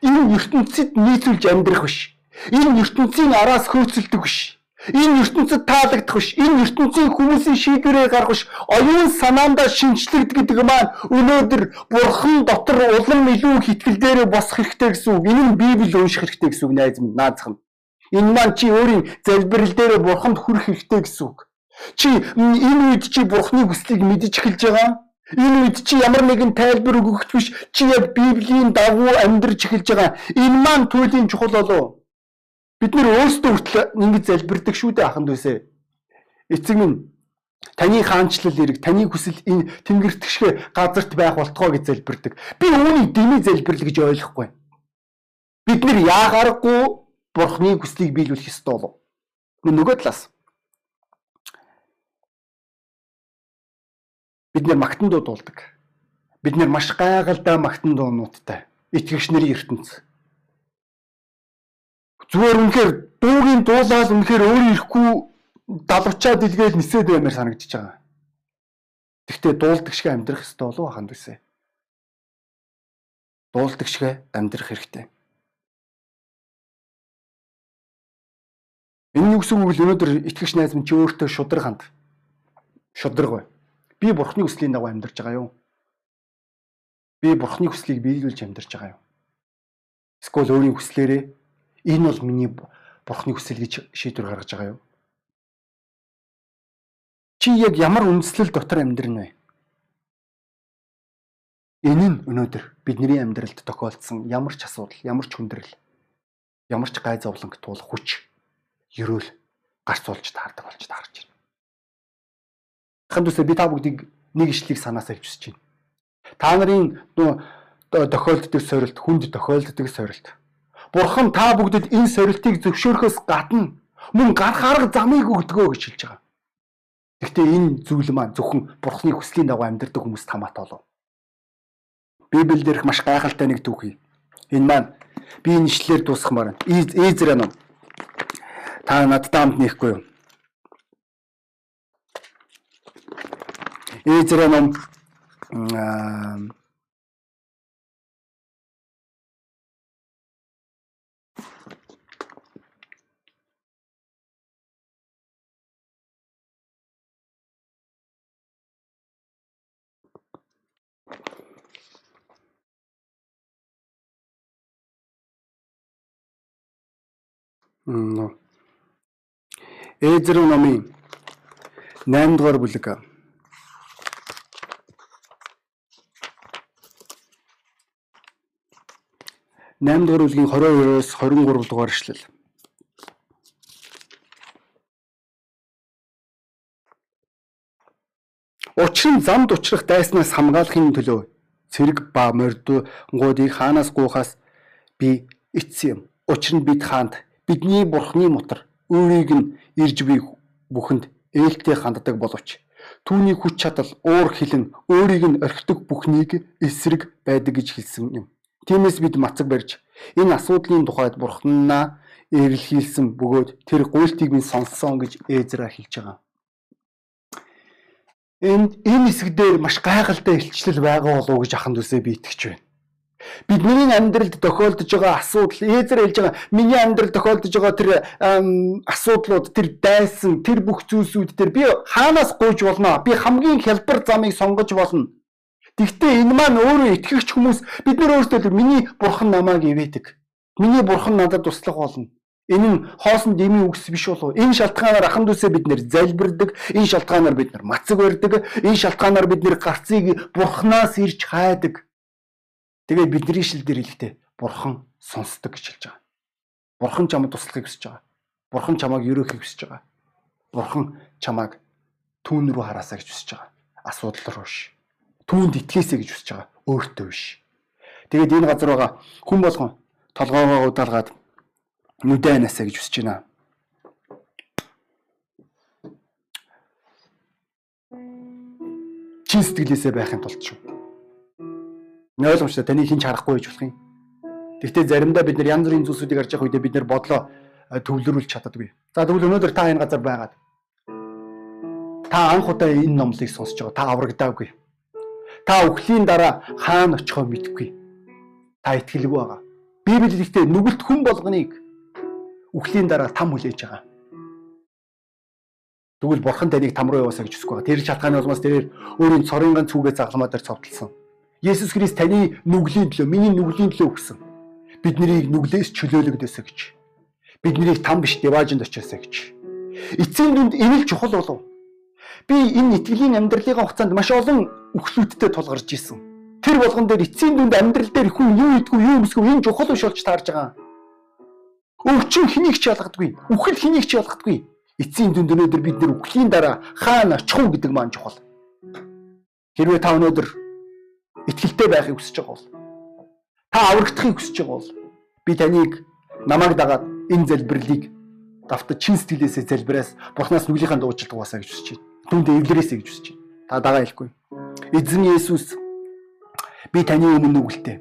Энэ ертөнцид нийцүүлж амьдрах биш. Энэ ертөнцийн араас хөөцөлдөг биш. Энэ ертөнцид таалагдах биш. Энэ ертөнцийн хүмүүсийн шийдвэрээ гаргах биш. Оюун санаандаа шинчлэгд гэдэг маань өнөөдөр бурхан дотор улам илүү хитгэл дээр босох хэрэгтэй гэсэн үг. Энэ нь Библи унших хэрэгтэй гэсэн үг найз минь наазах нь. Энэ маань чи өөрийн залбирал дээр бурханд хүрэх хэрэгтэй гэсэн үг. Чи энэ үед чи бурхны хүслийг мэдэж эхэлж байгаа. Энэ үед чи ямар нэгэн тайлбар өгөх биш. Чи яг Библийн дагуу амьдрж эхэлж байгаа. Энэ маань туйлын чухал болов. Бид нэр өөрсдөө хүртэл ингэж залбирдаг шүү дээ аханд үсэ. Эцэг минь таны хаанчлал эрг, таны хүсэл энэ тэнгэртгшгэ газарт байх болтгоо гэж залбирдаг. Би үүнийг дэмий залбирл гэж ойлгохгүй. Бид нэр яагааргүй бурхны хүслийг биелүүлэх ёстой болов. Нөгөө талаас бид нэр магтан дуу дуулдаг. Бид нэр маш гайхалтай магтан дуунуудтай. Итгэгч нарын ертөнц. Зүгээр үнэхээр дуугийн дуулаад үнэхээр өөрөө ирэхгүй далавчаа дэлгээл нисээд баймаар санагдчихж байгаа. Гэхдээ дуулдаг шиг амьдрах хэрэгтэй болов ханд үсэ. Дуулдаг шиг амьдрах хэрэгтэй. Юу гэсэн үг вэ? Өнөөдөр итгэгч найз минь чи өөртөө шудраг ханд. Шудраг бай. Би бурхны хүслийн дагуу амьдарч байгаа юу? Би бурхны хүслийг биелүүлж амьдарч байгаа юу? Эсвэл өөрийн хүслээрээ энэ бол миний бурхны хүсэл гэж шийдвэр гаргаж байгаа юу? Чи яг ямар үндслэл дотор амьдрна вэ? Энэ нь өнөөдөр бидний амьдралд тохиолдсон ямар ч асуудал, ямар ч хүндрэл, ямар ч гай зовлонг туулах хүч, ерөөл гарц болж таардаг болж таарч байна. Ханд үсэ би та бүгдийг нэг ишлийг санаасаа хөвчөж байна. Та нарын тохиолддог сорилт хүнд тохиолддог сорилт. Бурхан та бүгдэд энэ сорилтыг зөвшөөрөхөөс гадна мөн гарах арга замыг өгдөгөө гэж хэлж байгаа. Гэхдээ энэ зүйл маань зөвхөн Бурханы хүслийн дагуу амьдардаг хүмүүст хамаатай болов. Библиэл дээрх маш гайхалтай нэг түүхий. Энэ маань би энэ ишлэлээр дуусгамаар байна. Эзра ном. Та надтай хамт нэхгүй юу? Эзра ном Эзра номын 8 дугаар бүлэг 8 дугаар бүлгийн 22-оос 23 дугаар эшлэл. Учир нь замд учрах дайснаас хамгаалахын төлөө цэрэг ба мордгуудыг хаанаас гуйхаас би ицсэн юм. Учир нь бид хаанд бидний бурхны мотор өөрийг нь ирж буй бүхэнд ээлтэй ханддаг боловч түүний хүч чадал уур хилэн өөрийг нь орхидог бүхнийг эсрэг байдаг гэж хэлсэн юм. Тиймээс бид мацаг барьж энэ асуудлын тухайд бурхнаа эрэлхийлсэн бөгөөд тэр гуйлтыг минь сонссон гэж Эзра хэлж байгаа. Энд энэ хэсэгдэр маш гайхалтай илчлэл байгаа болов уу гэж аханд үсээ би итгэж байна. Бидний амьдралд тохиолдож байгаа асуудал Эзэр хэлж байгаа миний амьдралд тохиолдож байгаа тэр асуудлууд тэр дайсан тэр бүх зүйлсүүд тэр би хаанаас гуйж болно би хамгийн хялбар замыг сонгож болно Тэгвэл энэ маань өөрөө итгэгч хүмүүс бид нар өөрсдөө миний бурхан намайг ивэдэг. Миний бурхан надад туслах болно. Энэ нь хоосон дэмий үгс биш болов. Энэ шалтгаанаар аханд үсээ бид нэр залбирдаг, энэ шалтгаанаар бид нар мацаг барьдаг, энэ шалтгаанаар бид нэр гарцыг бурхнаас ирж хайдаг. Тэгээд бидний шил дээр хэлэхдээ бурхан сонсдог гэж хэлж байгаа. Бурхан чамд туслахыг хүсэж байгаа. Бурхан чамайг ерөөхийг хүсэж байгаа. Бурхан чамайг түүн рүү хараасаа гэж хүсэж байгаа. Асуудал руу ш түүнд итгээсэй гэж хүсэж байгаа. Өөртөө биш. Тэгээд энэ газар байгаа хүн болгон толгоогоо удаалгаад нүдэ анасаа гэж хүсэж байна. Чин сэтгэлээсээ байхын тулд шүү. Ойлгомжтой таны хинч харахгүй байж болох юм. Гэхдээ заримдаа бид нар янз бүрийн зүйлсүүдийг харж байгаа үедээ бид нар бодлоо э, төвлөрүүлж чаддаггүй. За тэгвэл өнөөдөр та энэ газар байгаад та анх удаа энэ номлыг сонсож байгаа. Та аврагдаагүй Та өхлийн дараа хаана очихоо мэдэхгүй. Та итгэлгүй байгаа. Библи хэлэхдээ нүгэлт хүн болгоныг өхлийн дараа там хүлээж байгаа. Тэгвэл бурхан таныг там руу яваасаа гэж хүсэхгүй байгаа. Тэр шалтгааны улмаас тэрээр өөрийн цорын ганц хүүгээ загламаа дээр цовдлсон. Есүс Христ таны нүглийн төлөө, миний нүглийн төлөө өгсөн. Бид нарыг нүглээс чөлөөлөгдөөсэй гэж. Бид нарыг там биш деважинд очиосэй гэж. Эцсийн дүнд энэ л чухал болов. Би энэ итгэлийн амьдралын хугацаанд маш олон үхлүүдтэй тулгарч исэн. Тэр болгон дээр эцсийн дүнд амьдрал дээр хүн юу идэггүй юу өмсгөө энэ чухал биш болж таарж байгаа. Өвчин хэнийг ч ялгадаггүй. Үхэл хэнийг ч ялгадаггүй. Эцсийн дүнд өнөөдөр бид нэр үхлийн дараа хаана очих уу гэдэг маань чухал. Хэрвээ та өнөөдөр итгэлтэй байхыг хүсэж байгаа бол та аврагдахыг хүсэж байгаа бол би таныг намайг дагаад энэ залбирлыг давтаж чин сэтгэлээсээ залбираас бурхнаас нүглийнхаа дуучлалт угаасаа гэж хүсэж байна. Түүндээ эвлэрээсэй гэж хүсэж байна. Та дагаа хэлэхгүй. Эзэн Есүс би таны өмнө нүгэлтэй.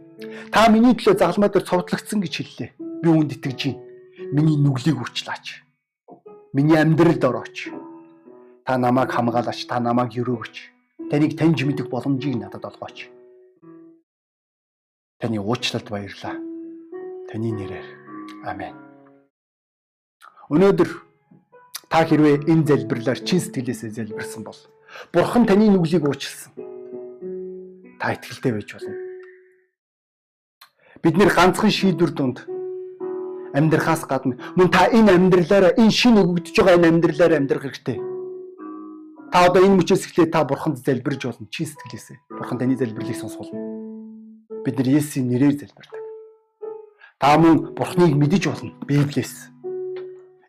Та миний төлөө загалмай дээр цовдлогдсон гэж хэллээ. Би үүнд итгэж байна. Миний нүглийг үрчлаач. Миний амьдралд орооч. Та намайг хамгаалаач, та намайг өрөөгч. Таныг таньж мэдэх боломжийг надад олгооч. Таны уучлалд баярлаа. Таны нэрээр. Амен. Өнөөдөр та хэрвээ энэ залбирлаар чин сэтгэлээсээ залбирсан бол Бурхан таны нүглийг уучлсан. Та итгэлтэй байж болно. Бид нэр ганцхан шийдвэр донд амьдрахаас гадна мөн та энэ амьдралаараа энэ шин өгөгдөж байгаа энэ амьдралаараа амьдрах хэрэгтэй. Та одоо энэ мөчөөс эхлээд та бурханд залбирж болно чи сэтгэлээсээ. Бурхан таны залбирлыг сонсгоно. Бид нар Есүсийн нэрээр залбирдаг. Та мөн бурхныг мэдэж болно Библиэс.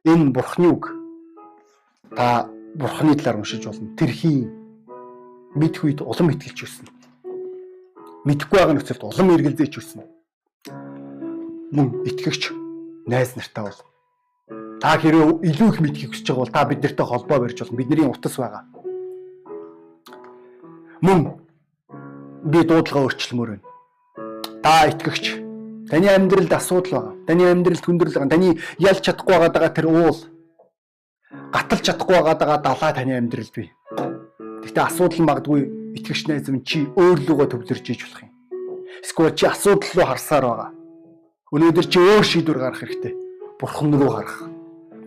Энэ бурхны үг та бурхны талаар уншиж болно. Тэрхийн мэдх үед улам итгэлж өснө. Мэдхгүй байгаа нөхцөлд улам эргэлзээч өснө. Мөн итгэгч найз нартай бол та хэрэг илүү их мэдхийг хүсэж байгаа бол та бид нартай холбоо барьж болно. Бидний утас байгаа мөн би дуудлага өөрчлөмөр байна. Та итгэгч таны амьдралд асуудал байгаа. Таны амьдралд хүндрэл байгаа. Таны ялж чадахгүй байгаа тэр уул гаталж чадахгүй байгаа далаа таны амьдралд бий. Гэтэ асуудал нь магадгүй итгэгч найз минь чи өөрлөгөө төвлөрж иж болох юм. Эсвэл чи асуудал руу харсаар байгаа. Өнөөдөр чи өөр шийдвэр гаргах хэрэгтэй. Бурхан руу харах.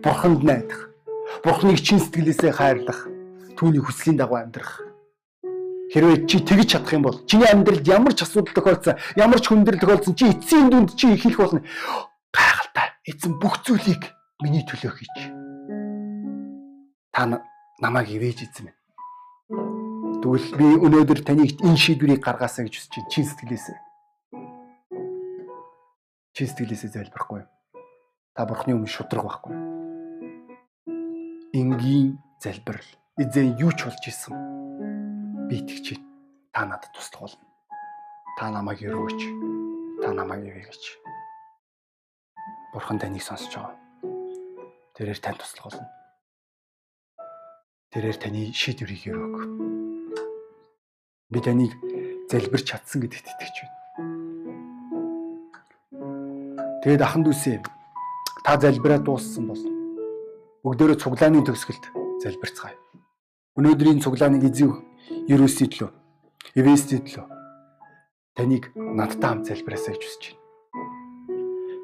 Бурханд найдах. Бурханыг чин сэтгэлээсээ хайрлах. Түүний хүслийн дагуу амьдрах. Хэрвээ чи тэгж чадах юм бол чиний амьдралд ямар ч асуудал тохиолдсон, ямар ч хүндрэл тохиолдсон чи эцсийн дүнд чи хэлэх болно. Гайхалтай. Эзэн бүх зүйлийг миний төлөө хийж. Та намайг ивэж эзэн минь. Тэгвэл би өнөөдөр таныг энэ шийдвэрийг гаргаасаа гэж хүсэж чинь чин сэтгэлээсээ. Чин сэтгэлээсээ залбирахгүй. Та бурхны өмнө шудраг байхгүй. Энгийн залбирал. Эзэн юу ч болж исэн би итгэж байна. Та надад туслах болно. Та намайг өргөөч. Та намайг ивэгч. Бурхан таныг сонсож байгаа. Тэрээр тань туслах болно. Тэрээр таны шийдвэрийг өрөг. Би таныг залбирч чадсан гэдэгт итгэж байна. Тэгээд ахан дүүсээ та залбираа дууссан бол бүгдөө цуглааны төгсгөлд залбирцгаая. Өнөөдрийн цуглааныг эзэн Ерөөсийн төлөө, Эвестийн төлөө таныг надтай хамт залбираасаа гэж хүсэж байна.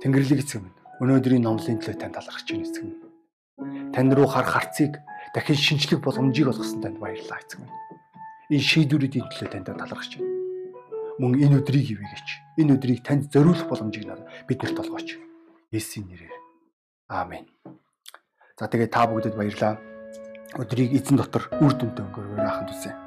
Тэнгэрлэг эцэг минь өнөөдрийн номлын төлөө тань талархаж байна эцэг минь. Тань руу харах харцыг дахин шинжлэх боломжийг олгосон танд баярлалаа эцэг минь. Энэ шийдвэрүүдийн төлөө танд талархаж байна. Мөн энэ өдрийг ивэгэж, энэ өдрийг танд зориулах боломжийг биднэрт олгооч. Есүсийн нэрээр. Аамен. За тэгээ та бүгдэд баярлалаа. Өдрийг эзэн дотор үр дүнтэй өнгөрөөр аханд үсэ.